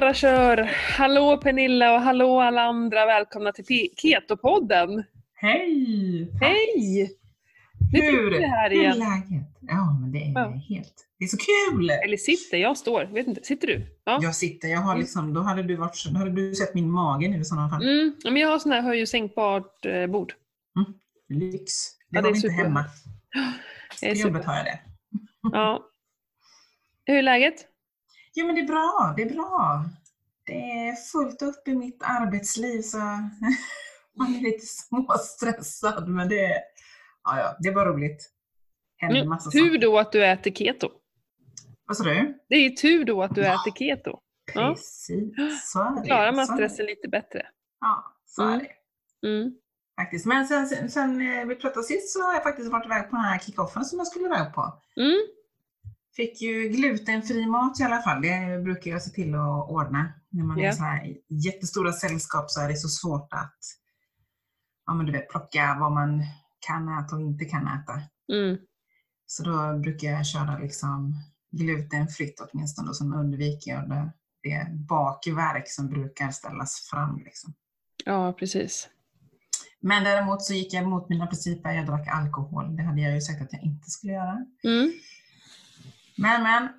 bara kör! Hallå Pernilla och hallå alla andra, välkomna till Keto-podden! Hej! Tack. Hej! Nu Hur, vi här hur är igen. läget? Ja, men det är Ja. helt... Det är så kul! Eller sitter, jag står. Vet inte, sitter du? Ja. Jag sitter, jag har liksom, då hade du varit, då hade du sett min mage nu i sådana fall. Mm, men jag har sån här höj och sänkbart eh, bord. Lyx. Det Ja, har är vi inte hemma. På jobbet har jag det. Ja. Hur är läget? Jo men det är bra, det är bra. Det är fullt upp i mitt arbetsliv så man är lite småstressad men det är, ja, ja, det är bara roligt. Händer Mm, massa tur saker. då att du äter keto. Vad sa du? Det är tur då att du Ja. äter keto. Ja. Precis, så är det. klarar man stressen lite bättre. Ja, så Mm. är det. Mm. Faktiskt. Men sen, sen, sen eh, vi pratade sist så har jag faktiskt varit iväg på den här kickoffen som jag skulle iväg på. Mm. Fick ju glutenfri mat i alla fall. Det brukar jag se till att ordna. När man är Ja. i så här jättestora sällskap så är det så svårt att ja, men du vet, plocka vad man kan äta och inte kan äta. Mm. Så då brukar jag köra liksom glutenfritt åtminstone och sen undviker jag det, det bakverk som brukar ställas fram. Liksom. Ja, precis. Men däremot så gick jag emot mina principer. Jag drack alkohol. Det hade jag ju sagt att jag inte skulle göra. Mm. Men, men.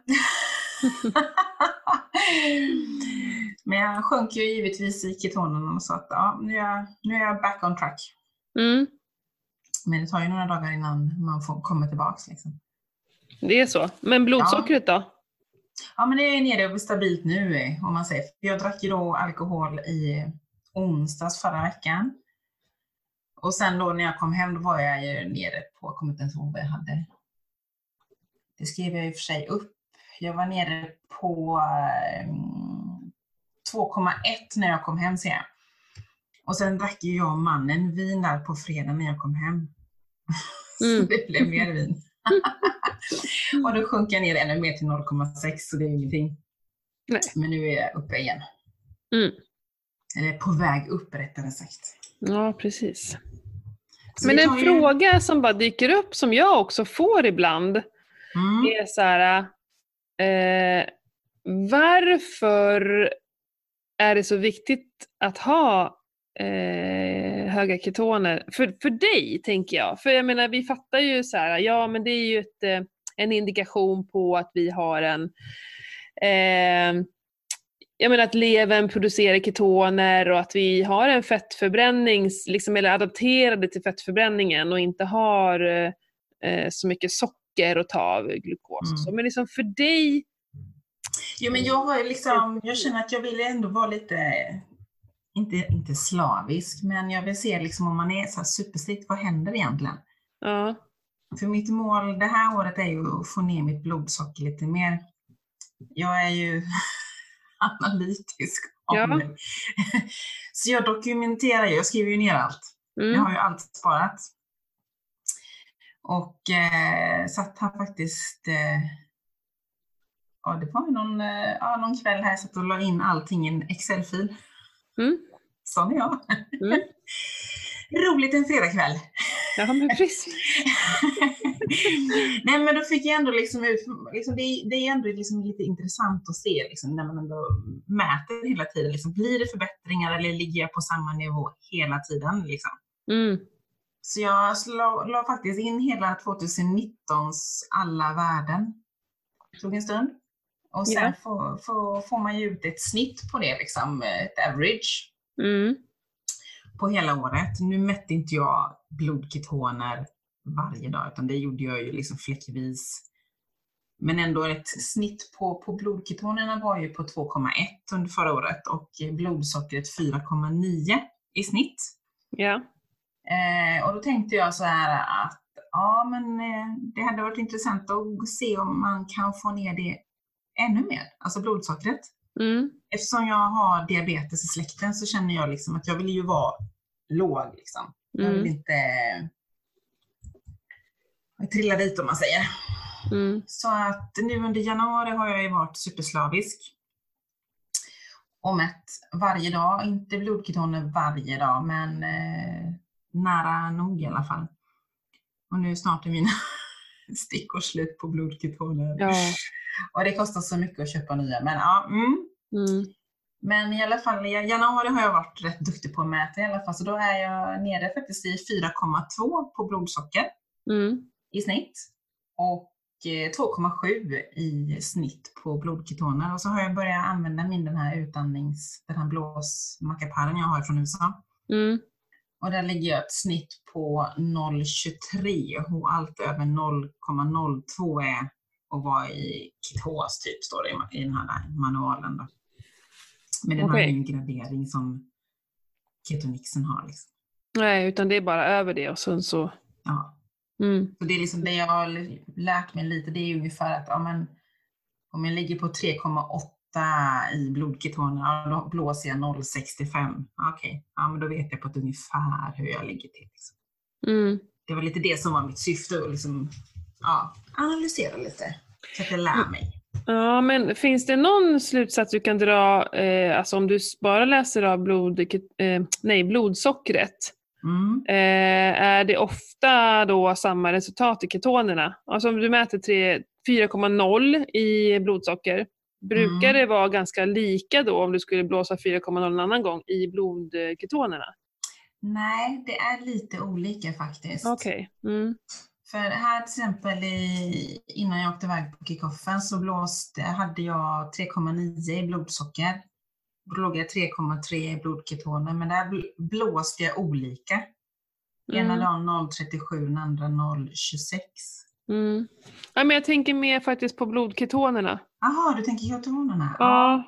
men jag sjönk ju givetvis i ketonerna och sa att ja, nu, är jag, nu är jag back on track. Mm. Men det tar ju några dagar innan man får, kommer tillbaks. Liksom. Det är så. Men blodsockret då? Ja, men det är nere stabilt nu eh, om man säger. Jag drack ju då alkohol i onsdags förra veckan. Och sen då när jag kom hem då var jag ju nere på, jag kommer inte ens ihåg vad jag hade. Det skrev jag i och för sig upp. Jag var nere på eh, 2,1 när jag kom hem ser jag. Och sen drack ju jag och mannen vin där på fredag när jag kom hem. Så Mm. det blev mer vin. och då sjönk jag ner ännu mer till 0,6 så det är ingenting. Nej. Men nu är jag uppe igen. Mm. Eller på väg upp rättare sagt. Ja, precis. Så Men en ju- fråga som bara dyker upp, som jag också får ibland, Mm. är så här, eh, varför är det så viktigt att ha eh, höga ketoner? För, för dig, tänker jag. För jag menar, vi fattar ju så här, ja men det är ju ett, eh, en indikation på att vi har en eh, jag menar att levern producerar ketoner och att vi har en fettförbränning, liksom, eller adapterade till fettförbränningen och inte har eh, eh så mycket socker att ta av, glukos och Mm. så. Men liksom för dig, Jo, men jag, liksom, jag känner att jag vill ändå vara lite, inte, inte slavisk, men jag vill se liksom om man är så här superstrikt, vad händer egentligen? ja, För mitt mål det här året är ju att få ner mitt blodsocker lite mer. Jag är ju analytisk Ja. Så jag dokumenterar, ju, jag skriver ju ner allt. Jag mm, har ju allt sparat. Och eh, satt här faktiskt, eh, ja det var ju någon, eh, ja, någon kväll här satt och la in allting i en Excel-fil. mm, Sån är jag. mm. Roligt en fredagkväll. ja men precis. Nej men då fick jag ändå liksom ut, liksom det, är- det är ändå liksom lite intressant att se liksom, när man ändå mäter hela tiden. Liksom, blir det förbättringar eller ligger jag på samma nivå hela tiden? Liksom? Mm, Så jag la, faktiskt in hela 2019s alla värden. Tog en stund. Och sen Ja. får, får, får man ju ut ett snitt på det, liksom, ett average mm, på hela året. Nu mätte inte jag blodketoner varje dag, utan det gjorde jag ju liksom fläckvis. Men ändå ett snitt på, på blodketonerna var ju på 2,1 under förra året och blodsockret 4,9 i snitt. ja, Eh, och då tänkte jag så här att ja, men eh, det hade varit intressant att se om man kan få ner det ännu mer, alltså blodsockret. mm, Eftersom jag har diabetes i släkten så känner jag liksom att jag vill ju vara låg. Liksom. Jag vill mm, inte trilla dit om man säger. mm, Så att nu under januari har jag ju varit superslavisk. Och mätt varje dag, inte blodketoner varje dag, men eh, nära nog i alla fall. Och nu snart är mina stickor slut på blodketoner. ja, Och det kostar så mycket att köpa nya. Men ja, mm. mm, Men i alla fall i januari har jag varit rätt duktig på att mäta i alla fall, så då är jag nere faktiskt i 4,2 på blodsocker Mm. i snitt. Och eh, 2,7 i snitt på blodketoner. Och så har jag börjat använda min den här utandnings, den här blåsmackapären jag har från USA. Och där ligger jag ett snitt på 0,23 och allt över 0,02 är att vara i ketos typ, står det i- den här manualen. Då. Men den har Okej. ingen gradering som ketonixen har. Liksom. Nej, utan det är bara över det och sen så... Ja. Mm. Så det är liksom det jag har lärt mig lite, det är ungefär att ja, men, om jag ligger på 3,8 i blodketoner, ja, då blåser jag 0,65. Okej, ja, men då vet jag på ett ungefär hur jag ligger till. Liksom. Mm. Det var lite det som var mitt syfte, att liksom, ja, analysera lite. Så att jag lär mig. Ja, men finns det någon slutsats du kan dra, eh, alltså om du bara läser av blod, eh, nej, blodsockret, Mm. eh, är det ofta då samma resultat i ketonerna? Alltså om du mäter tre- 4,0 i blodsocker, brukar Mm. det vara ganska lika då om du skulle blåsa 4,0 en annan gång i blodketonerna? Nej, det är lite olika faktiskt. Okej. Mm. För här till exempel i, innan jag åkte iväg på kickoffen så blåste, hade jag 3,9 i blodsocker. Då låg jag 3,3 i blodketoner, men där bl- blåste jag olika. Ena Mm. dagen 0,37, den andra 0,26. Mm. Ja, men jag tänker mer faktiskt på blodketonerna. Jaha, du tänker ketonerna? Ja,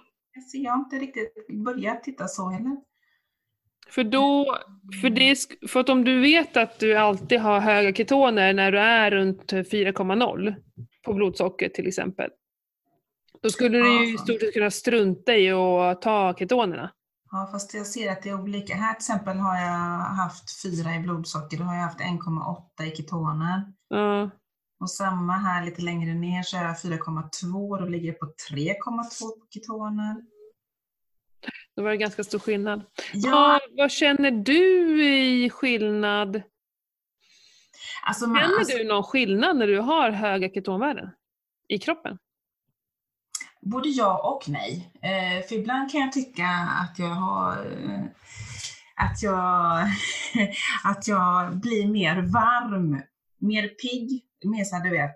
jag har inte riktigt börjat titta så heller. För, då, för, det, för att om du vet att du alltid har höga ketoner när du är runt 4,0 på blodsocker till exempel. Då skulle du ju i stort sett kunna strunta i att ta ketonerna. Ja, fast jag ser att det är olika. Här till exempel har jag haft 4 i blodsocker, då har jag haft 1,8 i ketoner. Ja. Och samma här lite längre ner så har jag 4,2, då ligger jag på 3,2 på ketoner. Då var det ganska stor skillnad. Ja, Vad, vad känner du i skillnad? alltså, man, Känner alltså du någon skillnad när du har höga ketonvärden i kroppen? både ja och nej. Eh, för ibland kan jag tycka att jag har eh, att jag, att jag blir mer varm, mer pigg, mer så här, du vet,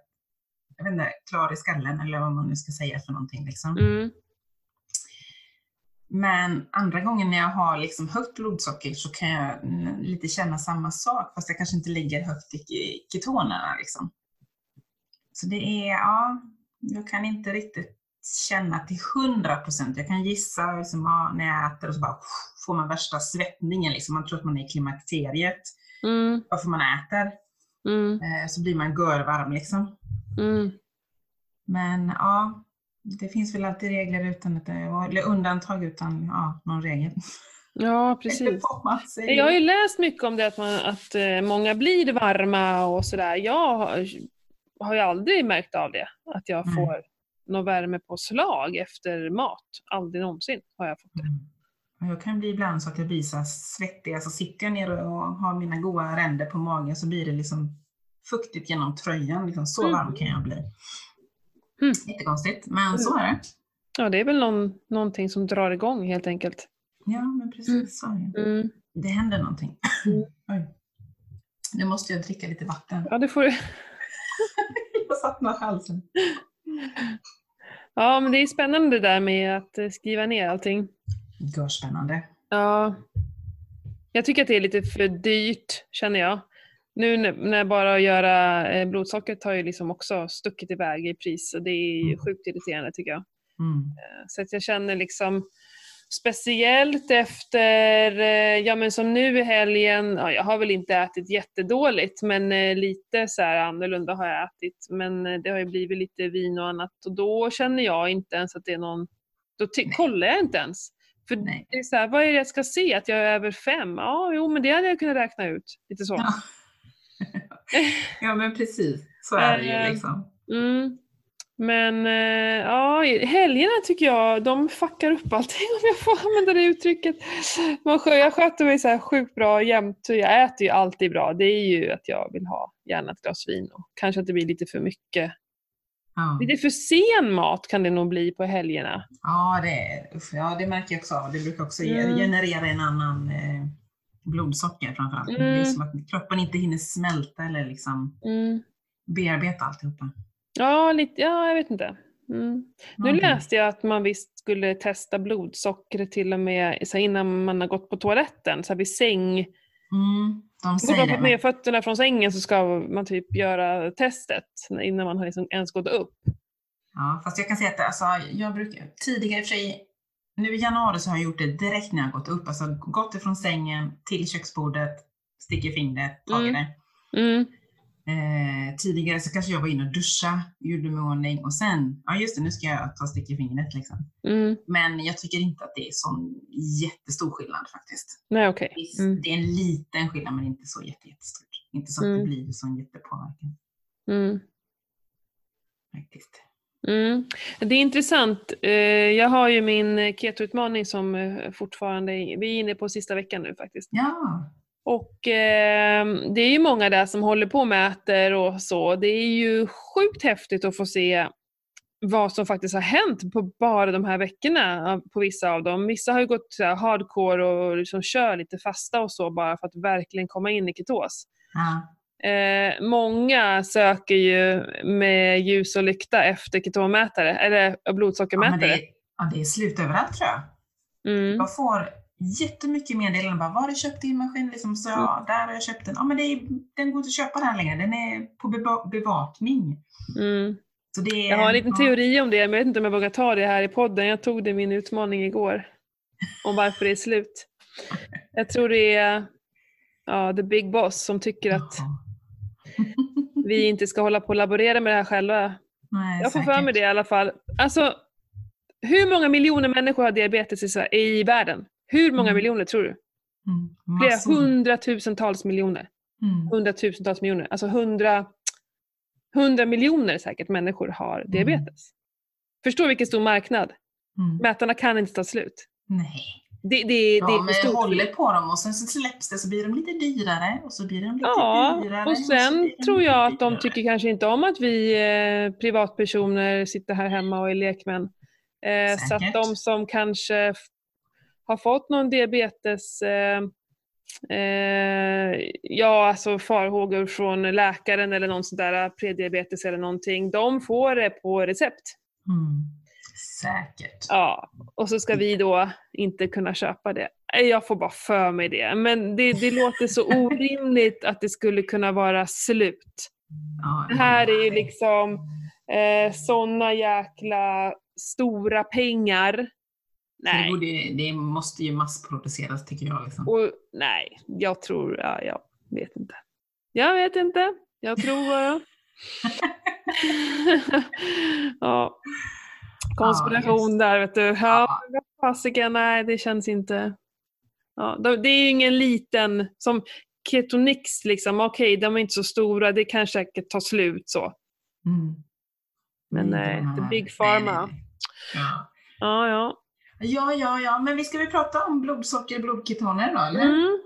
jag vet inte, klar i skallen eller vad man nu ska säga för någonting. Liksom. Mm. Men andra gången när jag har liksom högt blodsocker så kan jag lite känna samma sak, fast jag kanske inte ligger högt i ketonerna. Liksom. Så det är, ja, jag kan inte riktigt känna till hundra procent. Jag kan gissa liksom, ja, när jag äter och så bara får man värsta svettningen. Liksom. Man tror att man är i klimakteriet. Mm. Varför man äter. Mm. Eh, så blir man görvarm liksom. Mm. Men ja, det finns väl alltid regler utan att det, eller undantag utan ja, någon regel. Ja, precis. Jag har ju läst mycket om det att, man, att eh, många blir varma och sådär. Jag har, har ju aldrig märkt av det, att jag Nej. får någon värme på slag efter mat. Aldrig någonsin har jag fått det. Mm. Jag kan bli ibland så att jag blir så svettig. Alltså sitter jag ner och har mina goda ränder på magen så blir det liksom fuktigt genom tröjan. Liksom så Mm. varm kan jag bli. Mm. Jättekonstigt, men så är det. Ja, det är väl någon, någonting som drar igång helt enkelt. Ja, men precis så är det. Mm. Det händer någonting. Mm. Oj. Nu måste jag dricka lite vatten. Ja, det får du. Jag satt halsen. Ja, men det är spännande det där med att eh, skriva ner allting. Görspännande. Ja. Jag tycker att det är lite för dyrt, känner jag. Nu när, när bara att göra eh, blodsockret har ju liksom också stuckit iväg i pris och det är ju Mm. sjukt irriterande tycker jag. Mm. Så att jag känner liksom speciellt efter, eh, ja men som nu i helgen, ja, jag har väl inte ätit jättedåligt men eh, lite så här annorlunda har jag ätit. Men eh, det har ju blivit lite vin och annat och då känner jag inte ens att det är någon, då kollar jag inte ens. För Nej. det är så här, vad är det jag ska se? Att jag är över fem? Ja, jo men det hade jag kunnat räkna ut. Lite så. Ja. ja, men precis. Så är det Eh, ju liksom. Mm. Men eh, ja, helgerna tycker jag, de fuckar upp allting om jag får använda det uttrycket. Man, jag sköter mig så här sjukt bra jämt. och Jag äter ju alltid bra. Det är ju att jag vill ha gärna ett glas vin och kanske att det blir lite för mycket Ja. Lite för sen mat kan det nog bli på helgerna. Ja, det, ja, det märker jag också av. Det brukar också Mm. generera en annan eh, blodsocker framförallt. Det är Mm. som att kroppen inte hinner smälta eller liksom Mm. bearbeta alltihopa. Ja, lite, ja, jag vet inte. Mm. Nu Någonting. läste jag att man visst skulle testa blodsockret till och med så innan man har gått på toaletten, så här vid säng. Mm, de fort man säger har fått ner fötterna från sängen så ska man typ göra testet innan man har liksom ens gått upp. Ja, fast jag kan säga att alltså, jag brukar, tidigare i och för sig, nu i januari så har jag gjort det direkt när jag gått upp. Alltså gått ifrån sängen till köksbordet, sticker fingret, tagit Mm. det. Mm. Eh, tidigare så kanske jag var inne och duscha, gjorde mig ordning och sen, ja just det, nu ska jag ta stick i fingret liksom. Mm. Men jag tycker inte att det är sån jättestor skillnad faktiskt. Nej. Visst, Mm. Det är en liten skillnad men inte så jätte, jättestor. Inte så att det Mm. blir sån jättepåverkan Mm. Mm. Det är intressant. Eh, Jag har ju min keto-utmaning som eh, fortfarande, vi är inne på sista veckan nu faktiskt. Ja, Och eh, det är ju många där som håller på och mäter och så. Det är ju sjukt häftigt att få se vad som faktiskt har hänt på bara de här veckorna på vissa av dem. Vissa har ju gått så här hardcore och liksom kör lite fasta och så bara för att verkligen komma in i ketos. ja. Eh, många söker ju med ljus och lykta efter ketonmätare, eller ja blodsockermätare. det, är- ja, det är slut överallt tror jag. Mm. Jag får jättemycket meddelanden bara, var har du köpt din maskin? Liksom, så, ja, där har jag köpt den. Ja, men det är, den går inte att köpa där längre, den är på beva- bevakning. Mm. Det är, Jag har en liten ja, teori om det, men jag vet inte om jag vågar ta det här i podden. Jag tog det i min utmaning igår. Om varför det är slut. Jag tror det är ja, the big boss som tycker att. vi inte ska hålla på och laborera med det här själva. Nej, Jag får för säkert. mig det i alla fall. Alltså, hur många miljoner människor har diabetes i, Sverige- i världen? Hur många Mm. miljoner tror du? Mm, Flera hundratusentals miljoner. Mm. Hundratusentals miljoner. Alltså hundra, hundra miljoner säkert människor har diabetes. Förstå vilken stor marknad. Mm. Mätarna kan inte ta slut. Nej. Det, det, Ja, det men stort. håller på dem och sen så släpps det så blir de lite dyrare och så blir de lite Ja, dyrare. och sen de tror jag att de tycker kanske inte om att vi eh, privatpersoner sitter här hemma och är lekmän. Eh, så att de som kanske har fått någon diabetes, eh, eh, ja alltså farhågor från läkaren eller någon sån där prediabetes eller någonting, de får det på recept. Mm. Säkert. Ja, och så ska vi då inte kunna köpa det. Jag får bara för mig det. Men det, det låter så orimligt att det skulle kunna vara slut. Ja, Det här är ju liksom eh, såna jäkla stora pengar. Det, Nej. borde, det måste ju massproduceras tycker jag. Liksom. Och, nej, jag tror, ja, jag vet inte. Jag vet inte. Jag tror bara. ja. Konspiration där vet du. Ja, Ja. fasiken, nej det känns inte. Ja, de- det är ju ingen liten, som Ketonix liksom, okej de är inte så stora, det kan säkert ta slut så. Mm. Men nej, de här- the big pharma. nej, nej. Ja. Ja, ja. ja, ja, ja, men vi ska väl prata om blodsocker och blodketoner då, eller? Mm,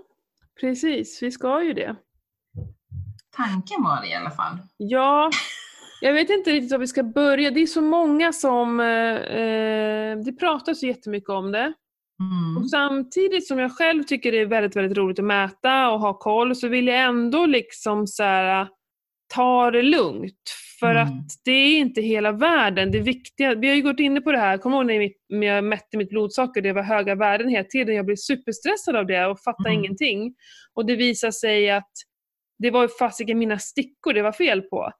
precis, vi ska ju det. Tanken var det i alla fall. Ja, jag vet inte riktigt var vi ska börja. Det är så många som... Eh, eh, det pratas jättemycket om det. Mm. Och samtidigt som jag själv tycker det är väldigt, väldigt roligt att mäta och ha koll så vill jag ändå liksom så här, ta det lugnt. För Mm. att det är inte hela världen. Det viktiga, vi har ju gått inne på det här, kommer du ihåg när jag mätte mitt blodsocker, det var höga värden hela tiden. Jag blev superstressad av det och fattade Mm. ingenting. Och det visade sig att det var fasiken mina stickor det var fel på.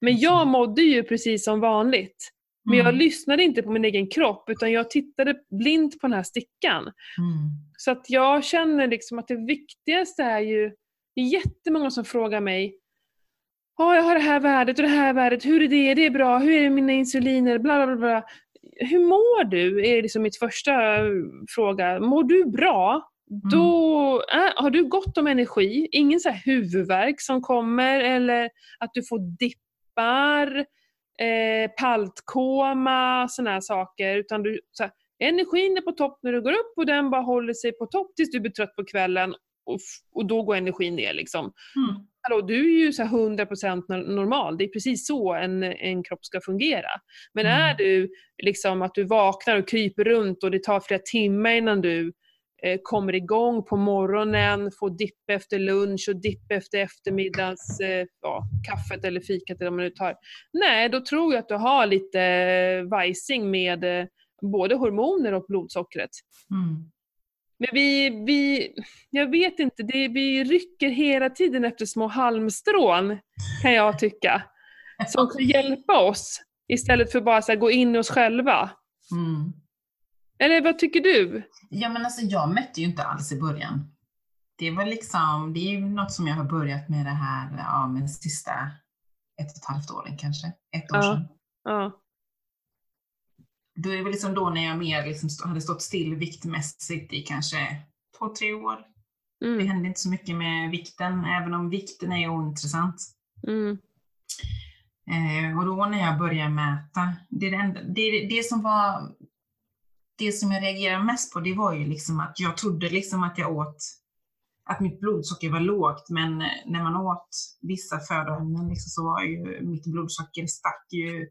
Men jag mådde ju precis som vanligt. Men jag Mm. lyssnade inte på min egen kropp utan jag tittade blint på den här stickan. Mm. Så att jag känner liksom att det viktigaste är ju, det är jättemånga som frågar mig Ja, jag har det här värdet och det här värdet, hur är det, det är bra, hur är det med mina insuliner, bla bla bla. Hur mår du? är liksom mitt första eh, fråga. Mår du bra? Då äh, har du gott om energi, ingen så huvudvärk som kommer eller att du får dippar, eh, paltkoma, såna här saker. Utan du, här, energin är på topp när du går upp och den bara håller sig på topp tills du blir trött på kvällen och, och då går energin ner liksom. Mm. Hallå, du är ju så här 100% nor- normal, det är precis så en, en kropp ska fungera. Men Mm. är du liksom att du vaknar och kryper runt och det tar flera timmar innan du kommer igång på morgonen, får dipp efter lunch och dipp efter eftermiddags eh, ja, kaffet eller fikat eller vad man nu tar. Nej, då tror jag att du har lite eh, vajsing med eh, både hormoner och blodsockret. Mm. Men vi, vi, jag vet inte, det, vi rycker hela tiden efter små halmstrån kan jag tycka. Som kan hjälpa oss istället för bara här, gå in i oss själva. Mm. Eller vad tycker du? Ja men alltså jag mätte ju inte alls i början. Det var liksom, det är ju något som jag har börjat med det här, ja men sista ett och ett halvt åren kanske, ett år Ja. sedan. Ja. Då är det väl liksom då när jag mer liksom hade stått still viktmässigt i kanske två, tre år. Det Mm, hände inte så mycket med vikten, även om vikten är ointressant. mm, Eh, och då när jag började mäta, det, är det, det, det som var det som jag reagerade mest på, det var ju liksom att jag trodde liksom att jag åt, att mitt blodsocker var lågt, men eh, när man åt vissa födoämnen liksom, så var ju mitt blodsocker stack ju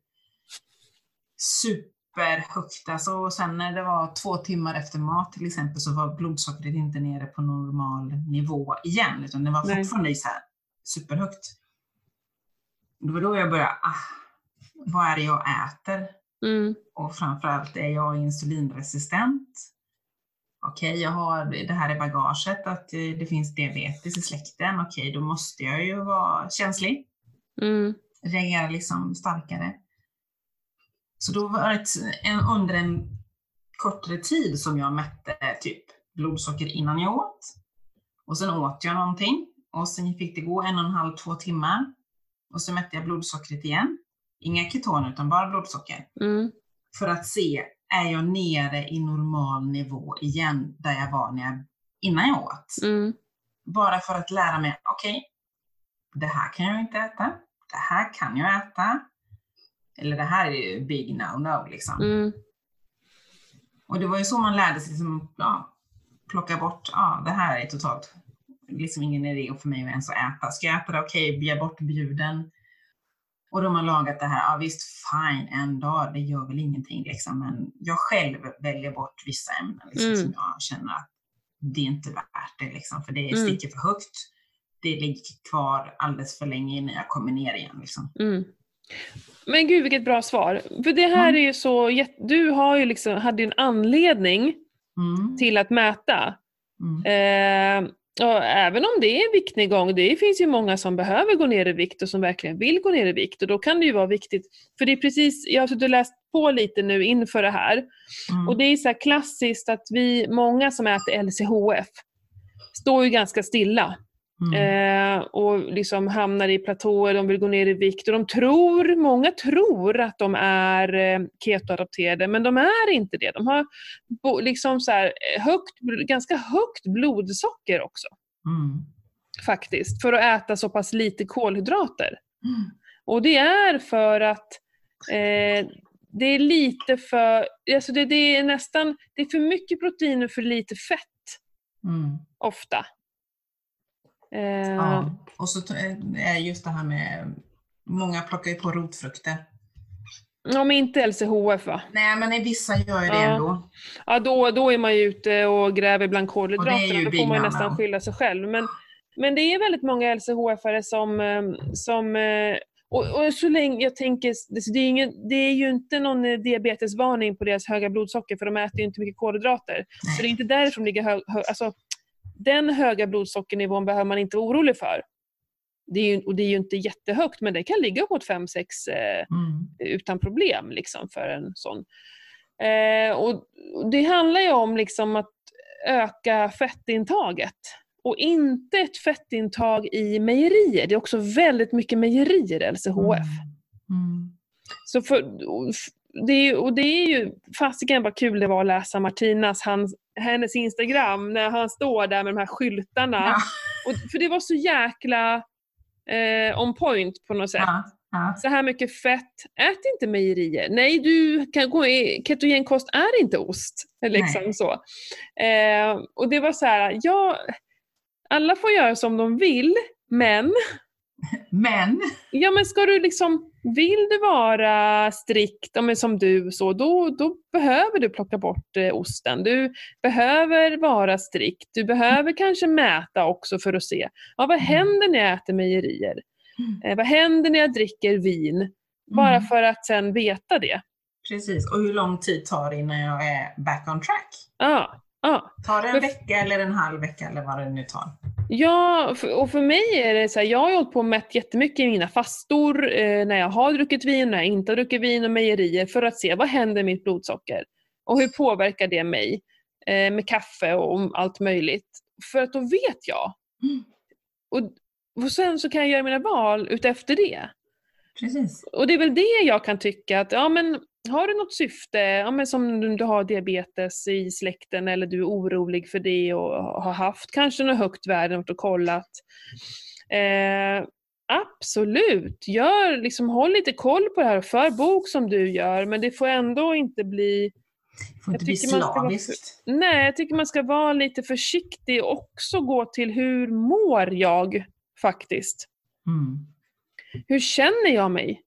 superhögt. Alltså, och sen när det var två timmar efter mat till exempel så var blodsockret inte nere på normal nivå igen, utan det var Nej. fortfarande så här superhögt. Det var då jag började, ah, vad är det jag äter? Mm, Och framförallt är jag insulinresistent. Okej, jag har det här i bagaget att eh, det finns diabetes i släkten. Okej, då måste jag ju vara känslig, mm, reagera liksom starkare. Så då var det en, under en kortare tid som jag mätte typ blodsocker innan jag åt. Och sen åt jag någonting och sen fick det gå en och en halv, två timmar. Och så mätte jag blodsockret igen. Inga ketoner utan bara blodsocker mm, för att se, är jag nere i normal nivå igen där jag var när jag, innan jag åt? mm, Bara för att lära mig, okej, det här kan jag inte äta, det här kan jag äta, eller det här är ju big no-no liksom. mm, Och det var ju så man lärde sig, liksom, ja, plocka bort, ja, det här är totalt, liksom ingen idé för mig att ens äta. Ska jag äta det, okej, bli bortbjuden. Och de har lagat det här, ja visst, fine, en dag, det gör väl ingenting liksom. Men jag själv väljer bort vissa ämnen liksom, Mm. som jag känner att det är inte värt det liksom. För det Mm. sticker för högt. Det ligger kvar alldeles för länge innan jag kommer ner igen liksom. mm. Men gud vilket bra svar. För det här Mm. är ju så, du har ju liksom, hade ju en anledning Mm. till att mäta. Mm. Eh, och även om det är en viktnedgång, det finns ju många som behöver gå ner i vikt och som verkligen vill gå ner i vikt. Och då kan det ju vara viktigt, för det är precis, jag har suttit och läst på lite nu inför det här. Mm. Och det är så här klassiskt att vi, många som äter LCHF, står ju ganska stilla. Mm. Eh, och liksom hamnar i platåer, de vill gå ner i vikt och de tror, många tror att de är eh, ketoadapterade men de är inte det. De har liksom så här, eh, högt, ganska högt blodsocker också Mm. faktiskt för att äta så pass lite kolhydrater. Mm. Och det är för att eh, det är lite för, alltså det, det är nästan, det är för mycket protein och för lite fett Mm. ofta. Eh, Ja. Och så t- är just det här med, många plockar ju på rotfrukter. Ja, men inte LCHF va? Nej, men i vissa gör ju det Ja. ändå. Ja, då, då är man ju ute och gräver bland kolhydraterna. Då får man ju nästan skylla sig själv. Men, men det är väldigt många LCHF-are som... eh, som eh, och, och så länge jag tänker, det- är, ingen, det är ju inte någon eh, diabetesvarning på deras höga blodsocker för de äter ju inte mycket kolhydrater. Så det är inte därifrån ligger hög, hö, alltså, Den höga blodsockernivån behöver man inte vara orolig för. Det är ju, och det är ju inte jättehögt men det kan ligga upp mot 5-6 eh, Mm. utan problem liksom, för en sån. Eh, och det handlar ju om liksom att öka fettintaget. Och inte ett fettintag i mejerier. Det är också väldigt mycket mejerier, LCHF. Mm. Så för, det är, och det är ju fasiken vad kul det var att läsa Martinas, hans, hennes Instagram, när han står där med de här skyltarna. Ja. Och, för det var så jäkla eh, on point på något sätt. Ja. Ja. Så här mycket fett, ät inte mejerier. Nej, du kan gå i, ketogenkost är inte ost. Liksom Nej. så. Eh, och det var så här, ja, alla får göra som de vill, men Men, Ja men ska du liksom, vill du vara strikt, som du, så, då, då behöver du plocka bort eh, osten. Du behöver vara strikt. Du behöver kanske mäta också för att se, ja, vad händer när jag äter mejerier? Eh, vad händer när jag dricker vin? Bara Mm. för att sen veta det. precis. Och hur lång tid tar det innan jag är back on track? Ja, ja. Tar det en vecka eller en halv vecka eller vad det nu tar? Ja, och för mig är det så här, jag har hållit på och mätt jättemycket i mina fastor, eh, när jag har druckit vin, när jag inte har druckit vin och mejerier för att se vad händer med mitt blodsocker och hur påverkar det mig eh, med kaffe och allt möjligt. För att då vet jag. Mm. Och, och sen så kan jag göra mina val utefter det. Precis. Och det är väl det jag kan tycka att, ja men har du något syfte, ja, men som du har diabetes i släkten eller du är orolig för det och har haft kanske något högt värde och kollat. Eh, absolut, gör, liksom, håll lite koll på det här och för bok som du gör men det får ändå inte bli Det får Jag inte bli ska vara slaviskt. Nej, jag tycker man ska vara lite försiktig och också gå till hur mår jag faktiskt? Mm. Hur känner jag mig?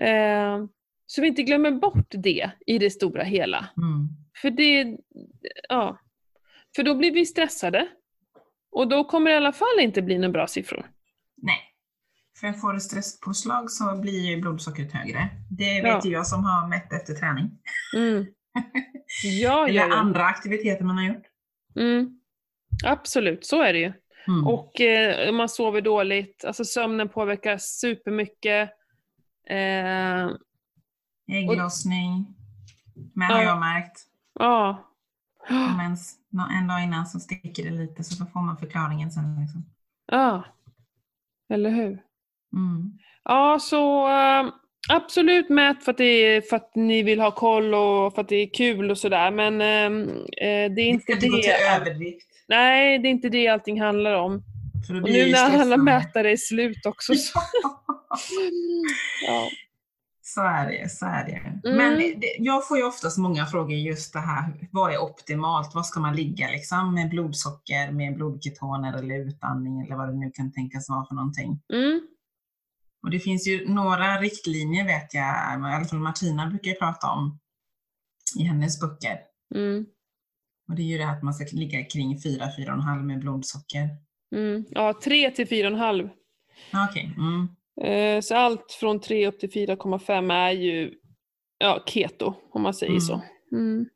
Eh, så vi inte glömmer bort det i det stora hela. Mm. För det, ja. För då blir vi stressade. Och då kommer det i alla fall inte bli några bra siffror. Nej. För får du stresspåslag så blir ju blodsockret högre. Det vet ju jag som har mätt efter träning. Mm. Ja, Eller ja, andra aktiviteter man har gjort. Mm. Absolut, så är det ju. Mm. Och eh, man sover dåligt, alltså sömnen påverkas supermycket. Eh, Ägglossning. Men Ja. har jag märkt. ja. Om ens, en dag innan så sticker det lite så får man förklaringen sen. Liksom. Ja. Eller hur? Mm. Ja, så eh, absolut mät för att, det är, för att ni vill ha koll och för att det är kul och sådär. Men ehm, eh, det är Det inte inte gå till det. överdrift. Nej, det är inte det allting handlar om. För Och det nu när alla mätare är slut också så... Ja. Så är det, så är det. Mm. Men det, jag får ju oftast många frågor just det här, vad är optimalt? Vad ska man ligga liksom med blodsocker, med blodketoner eller utandning eller vad det nu kan tänkas vara för någonting. Mm. Och det finns ju några riktlinjer vet jag, i alla fall Martina brukar prata om i hennes böcker. Mm. Och det är ju det här att man ska ligga kring 4-4,5 med blodsocker. Mm. Ja, 3 till 4,5. Ja, Okej, mm. Eh, så allt från 3 upp till 4,5 är ju ja, keto, om man säger Mm. så. Mm.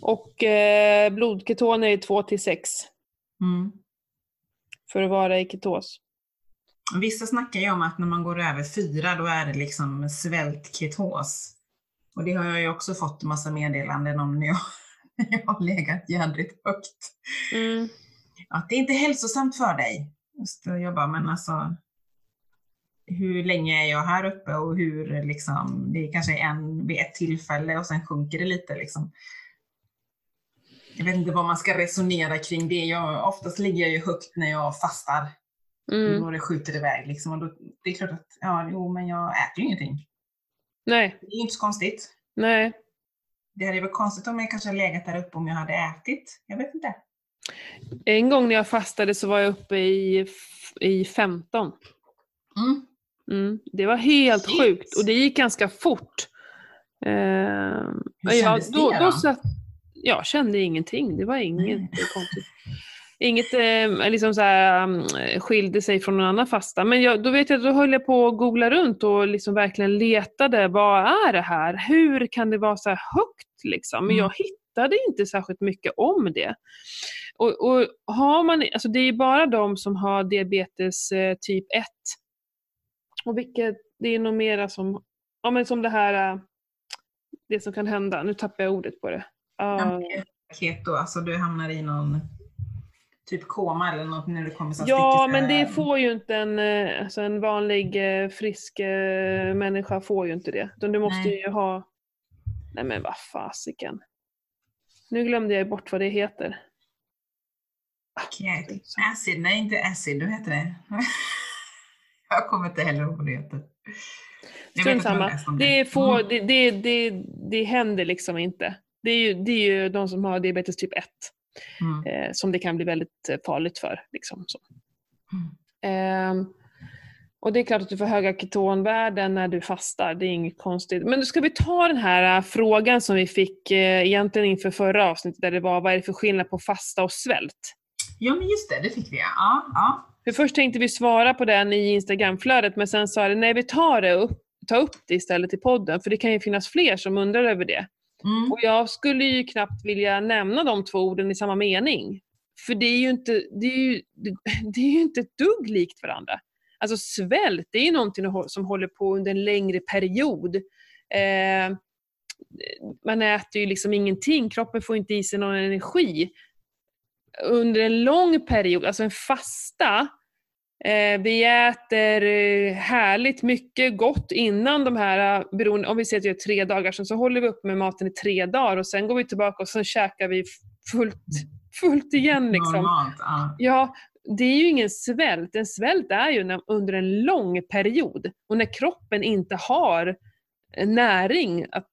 Och eh, blodketoner är 2 till 6 Mm. för att vara i ketos. Vissa snackar ju om att när man går över 4 då är det liksom svältketos. Och det har jag ju också fått en massa meddelanden om när jag, när jag har legat jädrigt högt. Mm. Att det är inte hälsosamt för dig. Just det, jag bara, men alltså hur länge är jag här uppe och hur liksom, det är kanske en vid ett tillfälle och sen sjunker det lite liksom. Jag vet inte vad man ska resonera kring det. Jag, oftast ligger jag ju högt när jag fastar. Mm. Då det skjuter iväg liksom. Och då, det är klart att, ja, jo, men jag äter ju ingenting. Nej, Det är ju inte så konstigt. nej. Det hade varit konstigt om jag kanske legat där uppe om jag hade ätit. Jag vet inte. En gång när jag fastade så var jag uppe i, i 15. Mm. Mm. Det var helt Shit. sjukt och det gick ganska fort. Eh, Hur ja, kändes då, det då då? satt, Jag kände ingenting, det var inget Nej. konstigt. Inget eh, liksom så här, um, skilde sig från någon annan fasta. Men jag, då vet jag, då höll jag på att googla runt och liksom verkligen letade. Vad är det här? Hur kan det vara så här högt? Liksom? Men Mm. jag hittade inte särskilt mycket om det. Och, och har man, alltså det är bara de som har diabetes eh, typ 1. Och vilket, det är nog mera som, ja men som det här, eh, det som kan hända. Nu tappar jag ordet på det. Uh, men Keto, alltså du hamnar i någon typ koma eller något när du kommer så Ja, men det får ju inte en, eh, alltså en vanlig frisk människa får ju inte det. Utan du måste Nej. ju ha... Nej men vad fasiken. Nu glömde jag bort vad det heter. Acid, nej inte acid, vad heter det? jag kommer inte heller ihåg vad det heter. Strunt samma. Det, får, Mm. det, det, det, det händer liksom inte. Det är, ju, det är ju de som har diabetes typ 1. Mm. eh, som det kan bli väldigt eh, farligt för. Liksom, så. Mm. Ehm, och det är klart att du får höga ketonvärden när du fastar, det är inget konstigt. Men då ska vi ta den här äh, frågan som vi fick eh, egentligen inför förra avsnittet, där det var vad är det för skillnad på fasta och svält? Ja men just det, det fick vi ja. ja. För först tänkte vi svara på den i Instagramflödet, men sen sa det nej vi tar det upp, ta upp det istället i podden, för det kan ju finnas fler som undrar över det. Mm. Och jag skulle ju knappt vilja nämna de två orden i samma mening. För det är ju inte, det är ju, det är ju inte ett dugg likt varandra. Alltså svält, det är ju någonting som håller på under en längre period. Eh, man äter ju liksom ingenting, kroppen får inte i sig någon energi. Under en lång period, alltså en fasta, vi äter eh, härligt mycket gott innan de här, eh, beroende, om vi säger att vi gör tre dagar, så, så håller vi upp med maten i tre dagar och sen går vi tillbaka och sen käkar vi fullt, fullt igen. Liksom. Ja, det är ju ingen svält. En svält är ju när, under en lång period och när kroppen inte har näring att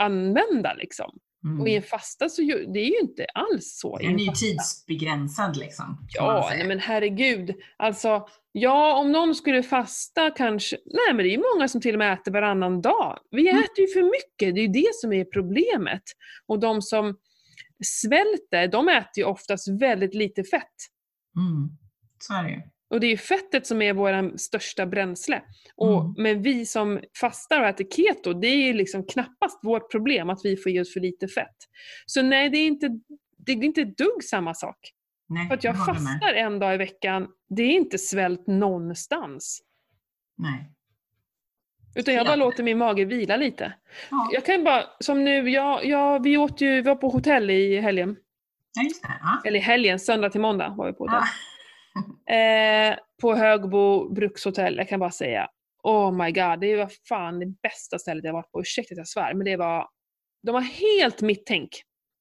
använda. Liksom. Mm. Och i en fasta så ju, det är ju inte alls så. Den är ju tidsbegränsad liksom. Ja, nej men herregud. Alltså, ja om någon skulle fasta kanske, nej men det är ju många som till och med äter varannan dag. Vi Mm. äter ju för mycket, det är ju det som är problemet. Och de som svälter, de äter ju oftast väldigt lite fett. Mm. Så är det ju. Och det är ju fettet som är vår största bränsle. Och, Mm. Men vi som fastar och äter keto, det är ju liksom knappast vårt problem att vi får i oss för lite fett. Så nej, det är inte, det är inte ett dugg samma sak. Nej, För att jag med. fastar en dag i veckan, det är inte svält någonstans. Nej. Utan jag bara låter min mage vila lite. Ja, Jag kan bara, som nu, jag, jag, vi åt ju, vi var på hotell i helgen. ja just det. Ja. Eller i helgen, söndag till måndag var vi på hotell. Ja. Eh, på Högbo brukshotell, jag kan bara säga. Oh my god, det var fan det bästa stället jag varit på. Ursäkta att jag svär, men det var... De har helt mitt tänk.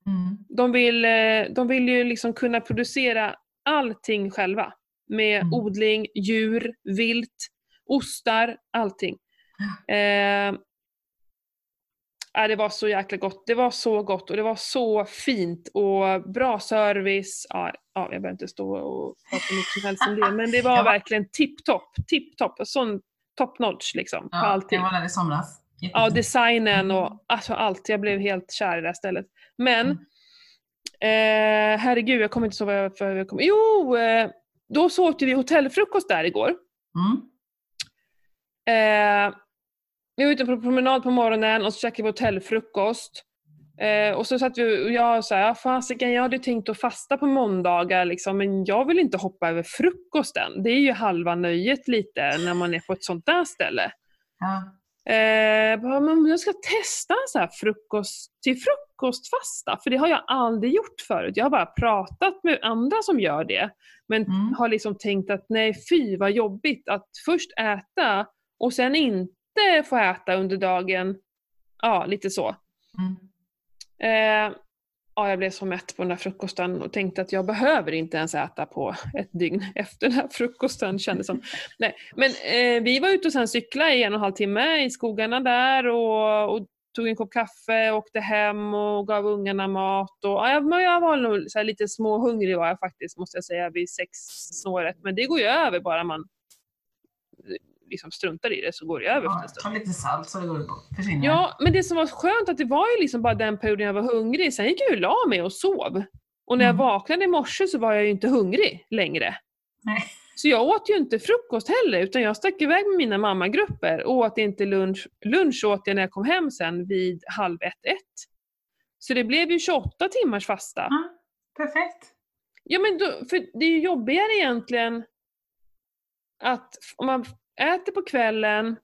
Mm. De vill, eh, de vill ju liksom kunna producera allting själva. Med Mm. odling, djur, vilt, ostar, allting. Eh, det var så jäkla gott. Det var så gott och det var så fint och bra service. Ja, ja, jag behöver inte stå och prata hur mycket som helst om det, men det var Ja. verkligen tipptopp. Tipptopp. Sån top notch liksom. på Ja, allting. jag var där i somras. Ja, designen och alltså allt. Jag blev helt kär i det här stället. Men, Mm. eh, herregud, jag kommer inte så vad jag, för jag kom. Jo, eh, då så åt vi hotellfrukost där igår. Mm. Eh, vi var ute på promenad på morgonen och så käkade vi hotellfrukost. Eh, och så satt vi och jag sa, ja fasiken jag hade tänkt att fasta på måndagar liksom, men jag vill inte hoppa över frukosten. Det är ju halva nöjet lite när man är på ett sånt där ställe. Ja. Eh, bara, men jag ska testa så här frukost till frukostfasta, för det har jag aldrig gjort förut. Jag har bara pratat med andra som gör det, men Mm. har liksom tänkt att nej fy vad jobbigt att först äta och sen inte få äta under dagen. Ja, lite så. Mm. Eh, ja, jag blev så mätt på den där frukosten och tänkte att jag behöver inte ens äta på ett dygn efter den här frukosten kändes som. Nej, men eh, vi var ute och sen cykla i en och en halv timme i skogarna där och, och tog en kopp kaffe, åkte hem och gav ungarna mat. Och, ja, jag, men jag var nog så lite småhungrig var jag faktiskt måste jag säga vid sexsnåret. Men det går ju över bara man liksom struntar i det så går det över Ja, ta lite salt så det går försvinner. Ja, men det som var skönt att det var ju liksom bara den perioden jag var hungrig. Sen gick jag ju och la mig och sov. Och när jag Mm. vaknade i morse så var jag ju inte hungrig längre. Nej. Så jag åt ju inte frukost heller utan jag stack iväg med mina mammagrupper och åt inte lunch. Lunch åt jag när jag kom hem sen vid halv ett, ett. Så det blev ju 28 timmars fasta. Ja, perfekt. Ja men då, för det är ju jobbigare egentligen att om man äter på kvällen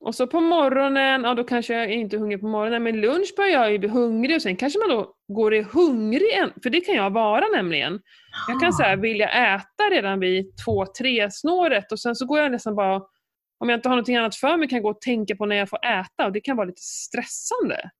och så på morgonen, ja då kanske jag är inte hungrig på morgonen, men lunch börjar jag ju bli hungrig och sen kanske man då går i hungrig, för det kan jag vara nämligen. Jag kan säga vilja äta redan vid två, tre snåret och sen så går jag nästan bara, om jag inte har någonting annat för mig kan jag gå och tänka på när jag får äta och det kan vara lite stressande.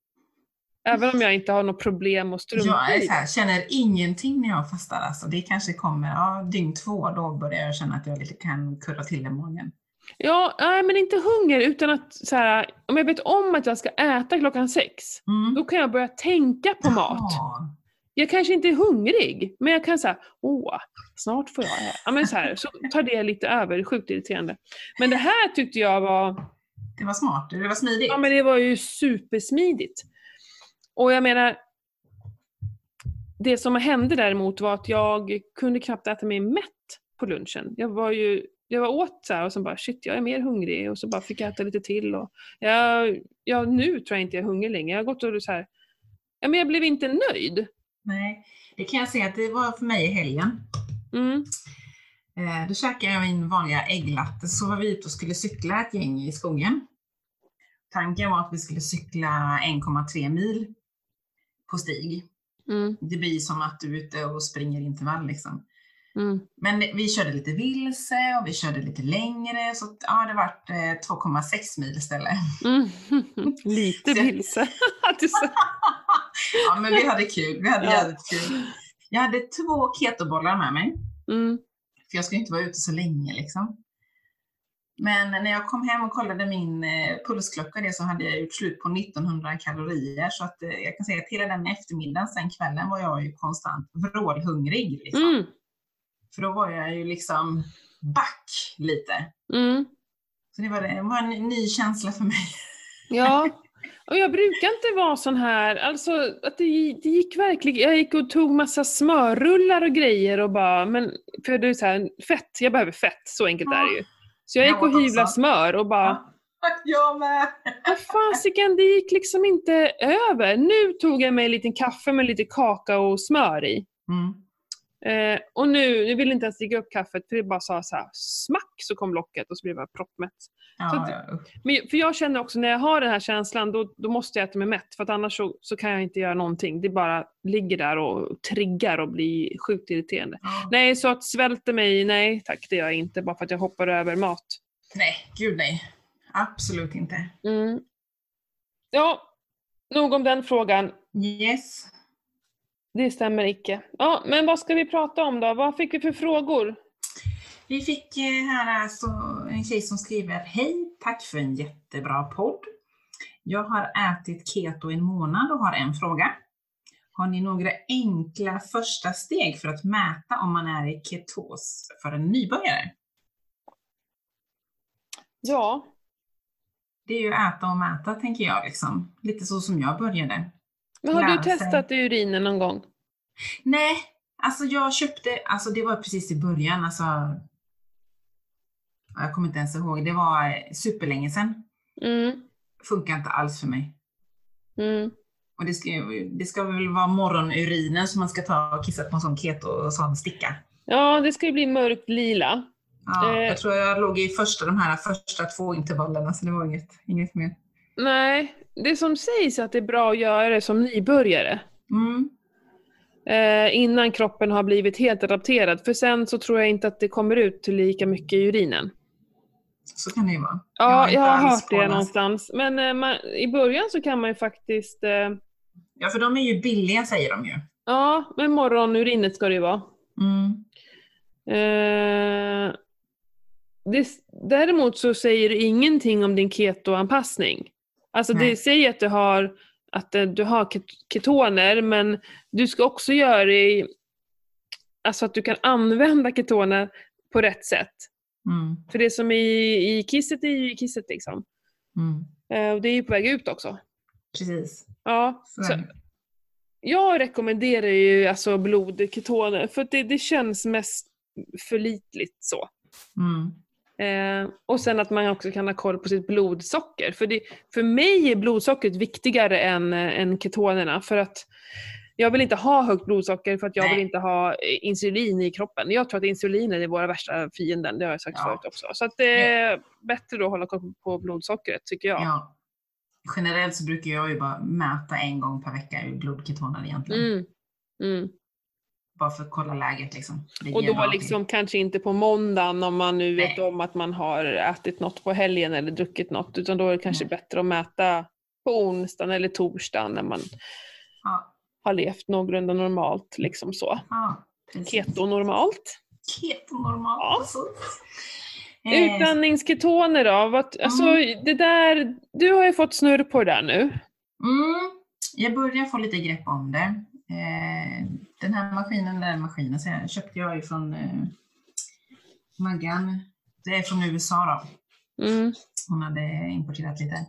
Även om jag inte har något problem att strunta Jag är så här, känner ingenting när jag fastar. Alltså. Det kanske kommer ja, dygn två, då börjar jag känna att jag lite kan kurra till i magen. Ja, nej, men inte hunger utan att så här, om jag vet om att jag ska äta klockan sex, Mm. då kan jag börja tänka på mat. Ja. jag kanske inte är hungrig, men jag kan säga åh, snart får jag ja, men så här, så tar det lite över, sjukt irriterande. Men det här tyckte jag var, Det var smart, det var smidigt. ja men det var ju supersmidigt. Och jag menar, det som hände däremot var att jag kunde knappt äta mig mätt på lunchen. Jag var ju, jag var åt så här och så bara shit, jag är mer hungrig och så bara fick jag äta lite till och jag, ja, nu tror jag inte jag är hungrig längre. Jag har gått och så här, ja men jag blev inte nöjd. Nej, det kan jag säga att det var för mig i helgen. Mm. Eh, då käkade jag min vanliga ägglatte, så var vi ute och skulle cykla ett gäng i skogen. Tanken var att vi skulle cykla 1,3 mil på stig. Mm. Det blir som att du är ute och springer intervall liksom. Mm. Men vi körde lite vilse och vi körde lite längre, så ja, det vart eh, 2,6 mil istället. Mm. Lite vilse. Du sa- ja, men vi hade kul. Vi hade Ja. jävligt kul. Jag hade två ketobollar med mig. mm. För jag skulle inte vara ute så länge liksom. Men när jag kom hem och kollade min eh, pulsklocka det, så hade jag gjort slut på 1900 kalorier. Så att, eh, jag kan säga att hela den eftermiddagen, sen kvällen, var jag ju konstant vrålhungrig. Liksom. Mm. För då var jag ju liksom back lite. Mm. Så det var, det var en ny känsla för mig. Ja, och jag brukar inte vara sån här, alltså att det, det gick verkligen, jag gick och tog massa smörrullar och grejer och bara, men för det är så här, fett, jag behöver fett, så enkelt är det ju. Så jag gick och hyvlade också. smör och bara, Jag med! vad fasiken, det gick liksom inte över. Nu tog jag mig en liten kaffe med lite kakao och smör i. Mm. Eh, och nu, jag vill inte ens dricka upp kaffet för det bara sa så här, smack så kom locket och så blev jag proppmätt. Ja, ja. Men, för jag känner också när jag har den här känslan då, då måste jag äta mig mätt för annars så, så kan jag inte göra någonting. Det bara ligger där och triggar och blir sjukt irriterande. Ja. Nej, så att svälta mig, nej tack det gör jag inte bara för att jag hoppar över mat. Nej, gud nej. Absolut inte. Mm. Ja, nog om den frågan. Yes. Det stämmer icke. Ja, men vad ska vi prata om då? Vad fick vi för frågor? Vi fick eh, här alltså en tjej som skriver Hej, tack för en jättebra podd. Jag har ätit keto en månad och har en fråga. Har ni några enkla första steg för att mäta om man är i ketos för en nybörjare? Ja, Det är ju äta och mäta tänker jag liksom. Lite så som jag började. Men har du testat i urinen någon gång? Nej, alltså jag köpte, alltså det var precis i början, alltså. Jag kommer inte ens ihåg, det var superlänge sedan. Mm, Funkar inte alls för mig. mm. Och det ska, det ska väl vara morgonurinen som man ska ta och kissa på en sån keto och sån sticka. Ja, det ska ju bli mörkt lila. Ja, Eh. Jag tror jag låg i första, de här första två intervallerna, så det var inget, inget mer. Nej, det som sägs är att det är bra att göra det som nybörjare. Mm. Eh, innan kroppen har blivit helt adapterad. För sen så tror jag inte att det kommer ut lika mycket i urinen. Så kan det ju vara. Ja, jag har alls hört det någonstans. Men eh, man, i början så kan man ju faktiskt... Eh, Ja, för de är ju billiga säger de ju. ja, med morgonurinet ska det ju vara. Mm. Eh, det, däremot så säger det ingenting om din ketoanpassning. Alltså det säger att du har, att eh, du har ket- ketoner, men du ska också göra det i, alltså att du kan använda ketoner på rätt sätt. Mm. För det som är i, i kisset är ju i kisset liksom. Mm. Eh, och det är ju på väg ut också. Precis. Ja, Så jag rekommenderar ju alltså blodketoner för det, det känns mest förlitligt så. Mm. Eh, och sen att man också kan ha koll på sitt blodsocker. För, det, för mig är blodsockret viktigare än, eh, än ketonerna. För att jag vill inte ha högt blodsocker för att jag Nej. vill inte ha eh, insulin i kroppen. Jag tror att insulinen är våra värsta fienden, det har jag sagt Ja. förut också. Så att det är bättre då att hålla koll på blodsockret tycker jag. Ja. Generellt så brukar jag ju bara mäta en gång per vecka i blodketoner egentligen. Mm. Mm. Bara för att kolla läget liksom. Och då liksom kanske inte på måndagen om man nu vet Nej. om att man har ätit något på helgen eller druckit något. Utan då är det kanske Nej. bättre att mäta på onsdagen eller torsdagen när man Ja, har levt någorlunda normalt. Liksom så. ja. Keto-normalt. Keto normalt. Ja. precis. Eh, Utandningsketoner då? Vad, alltså, det där, du har ju fått snurr på det där nu. Mm, jag börjar få lite grepp om det. Eh, den här maskinen, den maskinen så här, köpte jag ju från eh, Maggan. Det är från USA då. Mm. Hon hade importerat lite.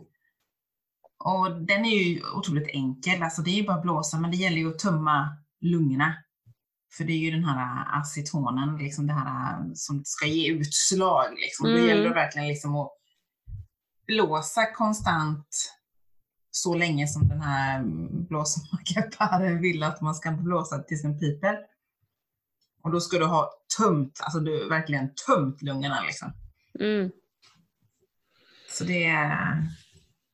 Och den är ju otroligt enkel, alltså det är ju bara att blåsa, men det gäller ju att tömma lungorna. För det är ju den här acetonen, liksom det här som ska ge utslag. Liksom. Mm. Det gäller verkligen liksom att blåsa konstant så länge som den här blåsmakaren vill att man ska blåsa tills den piper. Och då ska du ha tömt, alltså du verkligen tömt lungorna liksom. Mm. Så det är,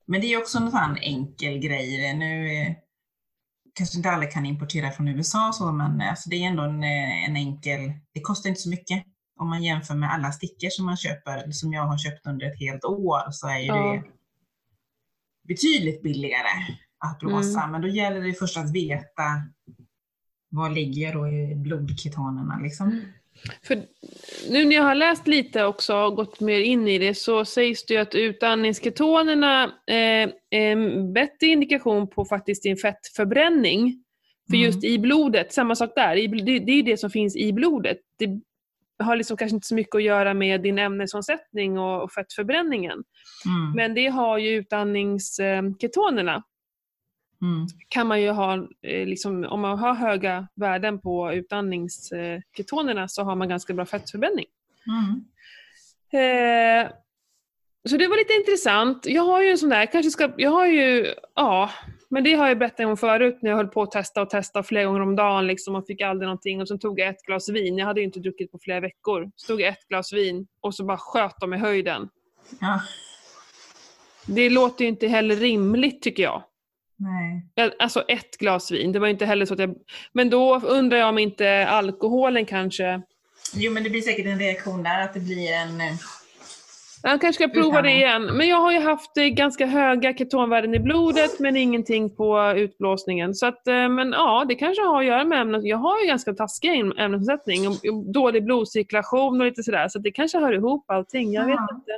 men det är också en sån enkel grej. Nu eh, kanske inte alla kan importera från USA så, men alltså det är ändå en, eh, en enkel, det kostar inte så mycket. Om man jämför med alla stickor som man köper, som jag har köpt under ett helt år, så är ju Ja. det betydligt billigare att blåsa. Men då gäller det först att veta vad ligger då i blodketonerna liksom. För nu när jag har läst lite också och gått mer in i det så sägs det ju att utandningsketonerna eh, är en bättre indikation på faktiskt din fettförbränning. För Mm. just i blodet, samma sak där, det är ju det som finns i blodet. Det har liksom kanske inte så mycket att göra med din ämnesomsättning och, och fettförbränningen. Mm. Men det har ju utandningsketonerna. Mm. kan man ju ha, eh, liksom, om man har höga värden på utandningsketonerna så har man ganska bra fettförbränning. Mm. Eh, så det var lite intressant. Jag har ju en sån där, kanske ska, jag har ju, ja, men det har jag berättat om förut när jag höll på att testa och testa flera gånger om dagen liksom och fick aldrig någonting och sen tog jag ett glas vin. Jag hade ju inte druckit på flera veckor. Så tog jag ett glas vin och så bara sköt de i höjden. Ja, Det låter ju inte heller rimligt tycker jag. nej. Alltså ett glas vin, det var inte heller så att jag... Men då undrar jag om inte alkoholen kanske... Jo, men det blir säkert en reaktion där, att det blir en... Jag kanske ska prova det igen. Men jag har ju haft eh, ganska höga ketonvärden i blodet men ingenting på utblåsningen. Så att, eh, men ja, det kanske har att göra med ämnet. Jag har ju ganska taskig äm- ämnesomsättning och dålig blodcirkulation och lite sådär. Så det kanske hör ihop allting. Jag vet Ja. inte.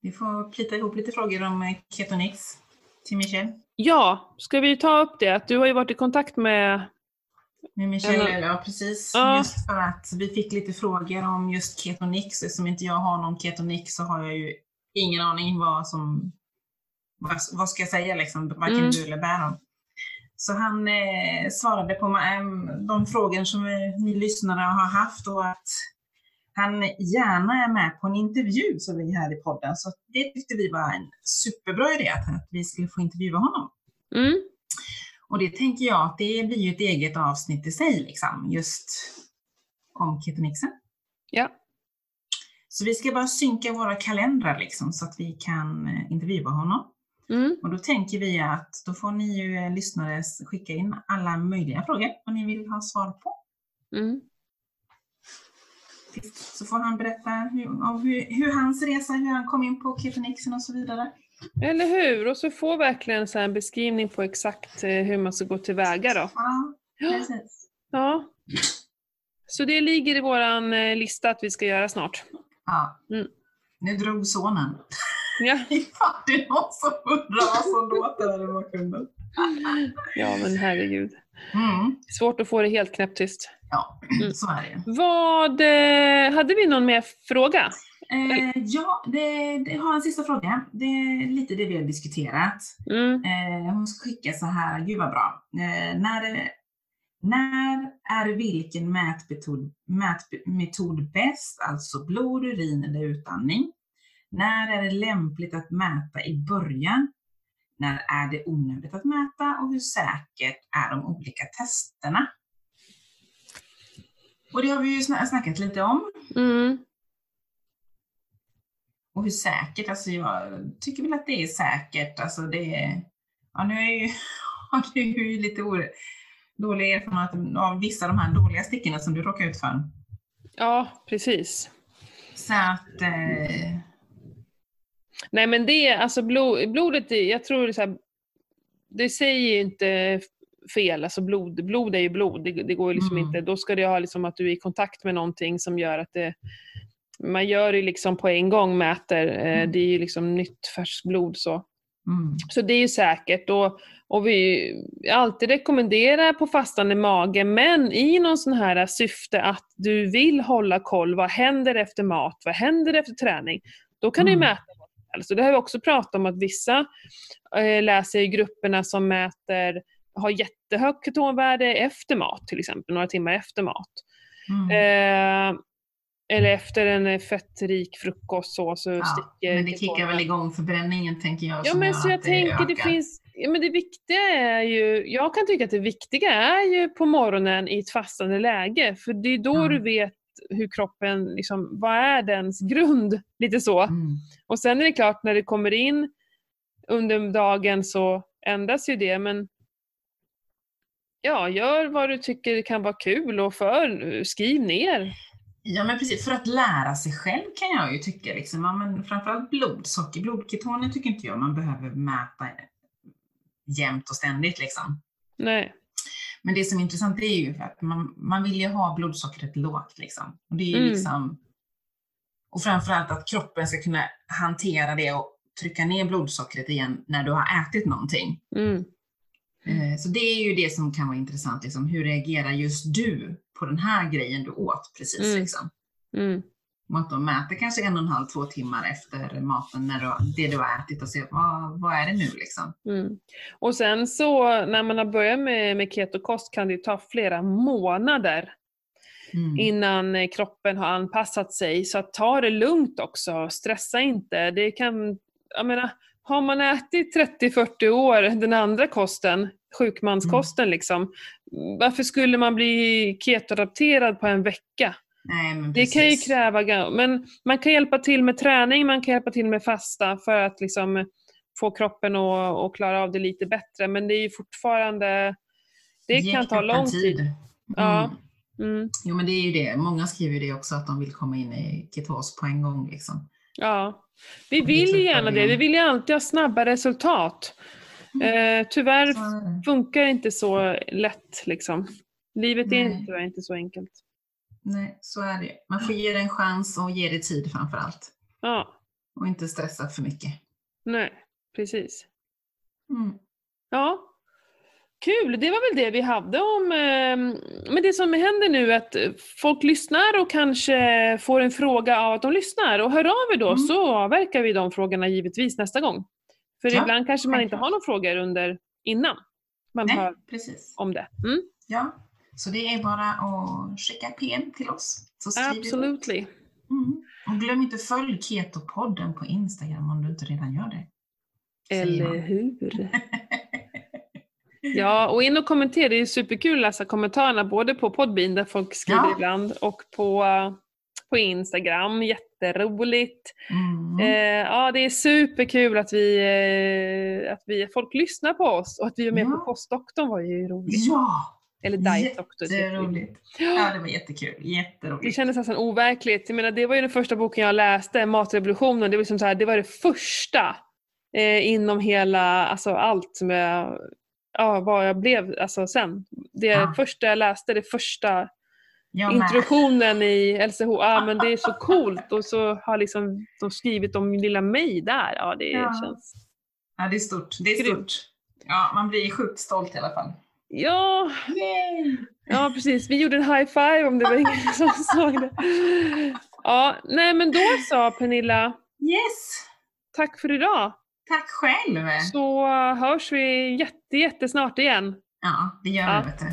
Vi får plita ihop lite frågor om eh, Ketonix till Michelle. Ja, ska vi ta upp det? Du har ju varit i kontakt med... Med Eller- ja precis. Ja. Just för att vi fick lite frågor om just Ketonix. Eftersom inte jag har någon Ketonix så har jag ju ingen aning vad som... Vad, vad ska jag säga liksom? Varken Mm. du eller Bäron. Så han eh, svarade på de frågor som eh, ni lyssnare har haft och att han gärna är med på en intervju så vi här i podden. Så det tyckte vi var en superbra idé att, att vi skulle få intervjua honom. Mm, Och det tänker jag att det blir ju ett eget avsnitt i sig, liksom, just om ketonixen. ja. Så vi ska bara synka våra kalendrar liksom, så att vi kan eh, intervjua honom. Mm, Och då tänker vi att då får ni ju eh, lyssnare skicka in alla möjliga frågor vad ni vill ha svar på. mm. Så får han berätta hur, om hur, hur hans resa, hur han kom in på ketonixen och så vidare. Eller hur? Och så får verkligen så en beskrivning på exakt eh, hur man ska gå tillväga då. Ja, precis. Ja. Så det ligger i våran eh, lista att vi ska göra snart. Ja. Mm. Nu drog sonen. Ja, Ifall det är någon som undrar vad som låter där i bakgrunden. ja men herregud. Mm. Svårt att få det helt knäpptyst. Ja, Mm. så är det. Vad, eh, hade vi någon mer fråga? Eh, ja, det, det har en sista fråga. Det är lite det vi har diskuterat. Mm. Eh, hon ska skicka så här, gud vad bra. Eh, när, när är vilken mätmetod, mätmetod bäst, alltså blod, urin eller utandning? När är det lämpligt att mäta i början? När är det onödigt att mäta och hur säkert är de olika testerna? Och det har vi ju sna- snackat lite om. Mm. Och hur säkert, alltså jag tycker väl att det är säkert. Alltså det är, ja nu är ju, har du ju lite or, dålig erfarenhet av vissa av de här dåliga stickorna som du råkar ut för. Ja, precis. Så att, eh, Nej men det, alltså blod, blodet, är- jag tror är så här, det säger ju inte fel, alltså blod, blod är ju blod, det, det går ju liksom Mm. inte, då ska det ha liksom att du är i kontakt med någonting som gör att det, man gör det liksom på en gång, mäter, eh, Mm. det är ju liksom nytt färskt blod så. Mm. Så det är ju säkert. Och, och vi alltid rekommenderar på fastande mage, men i någon sån här syfte att du vill hålla koll. Vad händer efter mat? Vad händer efter träning? Då kan du ju Mm. mäta som helst. Och det har vi också pratat om att vissa eh, läser i grupperna som mäter, har jättehögt ketonvärde efter mat till exempel, några timmar efter mat. Mm. Eh, eller efter en fettrik frukost så, så ja, sticker men det kickar väl igång förbränningen tänker jag. Ja men så jag tänker det ökar. finns, ja men det viktiga är ju, jag kan tycka att det viktiga är ju på morgonen i ett fastande läge, för det är då Mm. du vet hur kroppen, liksom, vad är dens grund? Lite så. Mm. Och sen är det klart när det kommer in under dagen så ändras ju det men ja, gör vad du tycker kan vara kul och för, skriv ner. Ja men precis, för att lära sig själv kan jag ju tycka. Liksom. Ja, men framförallt blodsocker, blodketoner tycker inte jag man behöver mäta jämt och ständigt. Liksom. Nej. Men det som är intressant är ju att man, man vill ju ha blodsockret lågt. Liksom. Och, det är Mm. liksom, och framförallt att kroppen ska kunna hantera det och trycka ner blodsockret igen när du har ätit någonting. Mm. Eh, Så det är ju det som kan vara intressant. Liksom. Hur reagerar just du på den här grejen du åt precis? Mm. Liksom. Mm. Och att de mäter kanske en och en halv, två timmar efter maten, när du, det du har ätit och ser vad, vad är det nu liksom. Mm. Och sen så när man har börjat med, med ketokost kan det ta flera månader Mm. innan eh, kroppen har anpassat sig. Så ta det lugnt också, stressa inte. Det kan, jag menar, har man ätit 30-40 år den andra kosten, sjukmanskosten liksom, varför skulle man bli ketoadapterad på en vecka? Nej, Det kan ju kräva, men man kan hjälpa till med träning, man kan hjälpa till med fasta för att liksom få kroppen att, att klara av det lite bättre. Men det är ju fortfarande, det Ge kan ta lång tid. Mm. Ja. Mm. Jo men det är ju det, många skriver ju det också att de vill komma in i ketos på en gång. Liksom. Ja, vi vill ju gärna det. Vi vill ju alltid ha snabba resultat. Eh, tyvärr funkar det inte så lätt liksom. Livet är Nej. tyvärr inte så enkelt. Nej, så är det. Man får ge det en chans och ge det tid framför allt. Ja, Och inte stressa för mycket. nej, precis. Mm. Ja, kul. Det var väl det vi hade om... Eh, men det som händer nu är att folk lyssnar och kanske får en fråga av att de lyssnar. Och hör av er då Mm. så avverkar vi de frågorna givetvis nästa gång. För Ja, ibland kanske man inte har några frågor under innan man Nej, hör precis. om det. Mm, Ja, så det är bara att skicka PM till oss. Absolutely. Mm. Och glöm inte följ Ketopodden på Instagram om du inte redan gör det. Eller hur? Ja, och in och kommentera. Det är superkul att läsa kommentarerna både på Podbean där folk skriver Ja. ibland och på, eh, på Instagram. Jätteroligt. Mm. Eh, ja, det är superkul att vi, eh, att vi, folk lyssnar på oss och att vi är med Ja. på Postdoktorn var ju roligt. Ja, Eller Diet Doctor. det. jätteroligt. Ja. Det var jättekul. Det Jätteroligt. kändes nästan overkligt. Jag menar, det var ju den första boken jag läste, Matrevolutionen. Det var, liksom så här, det, var det första eh, inom hela, alltså allt som jag, ja, vad jag blev alltså, sen. Det Ja. första jag läste, det första Jag med. introduktionen i LCH. Ja, men det är så coolt och så har liksom de skrivit om lilla mig där. Ja, det Ja. känns... Ja, det är stort. Det är stort. Ja, man blir sjukt stolt i alla fall. Ja, Yay! ja, precis. Vi gjorde en high five om det var ingen som såg det. Ja, nej men då så Pernilla. Yes! Tack för idag. Tack själv! Så hörs vi jätte, jättesnart igen. Ja, det gör vi.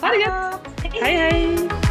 Ha det gött! gött! Hej hej!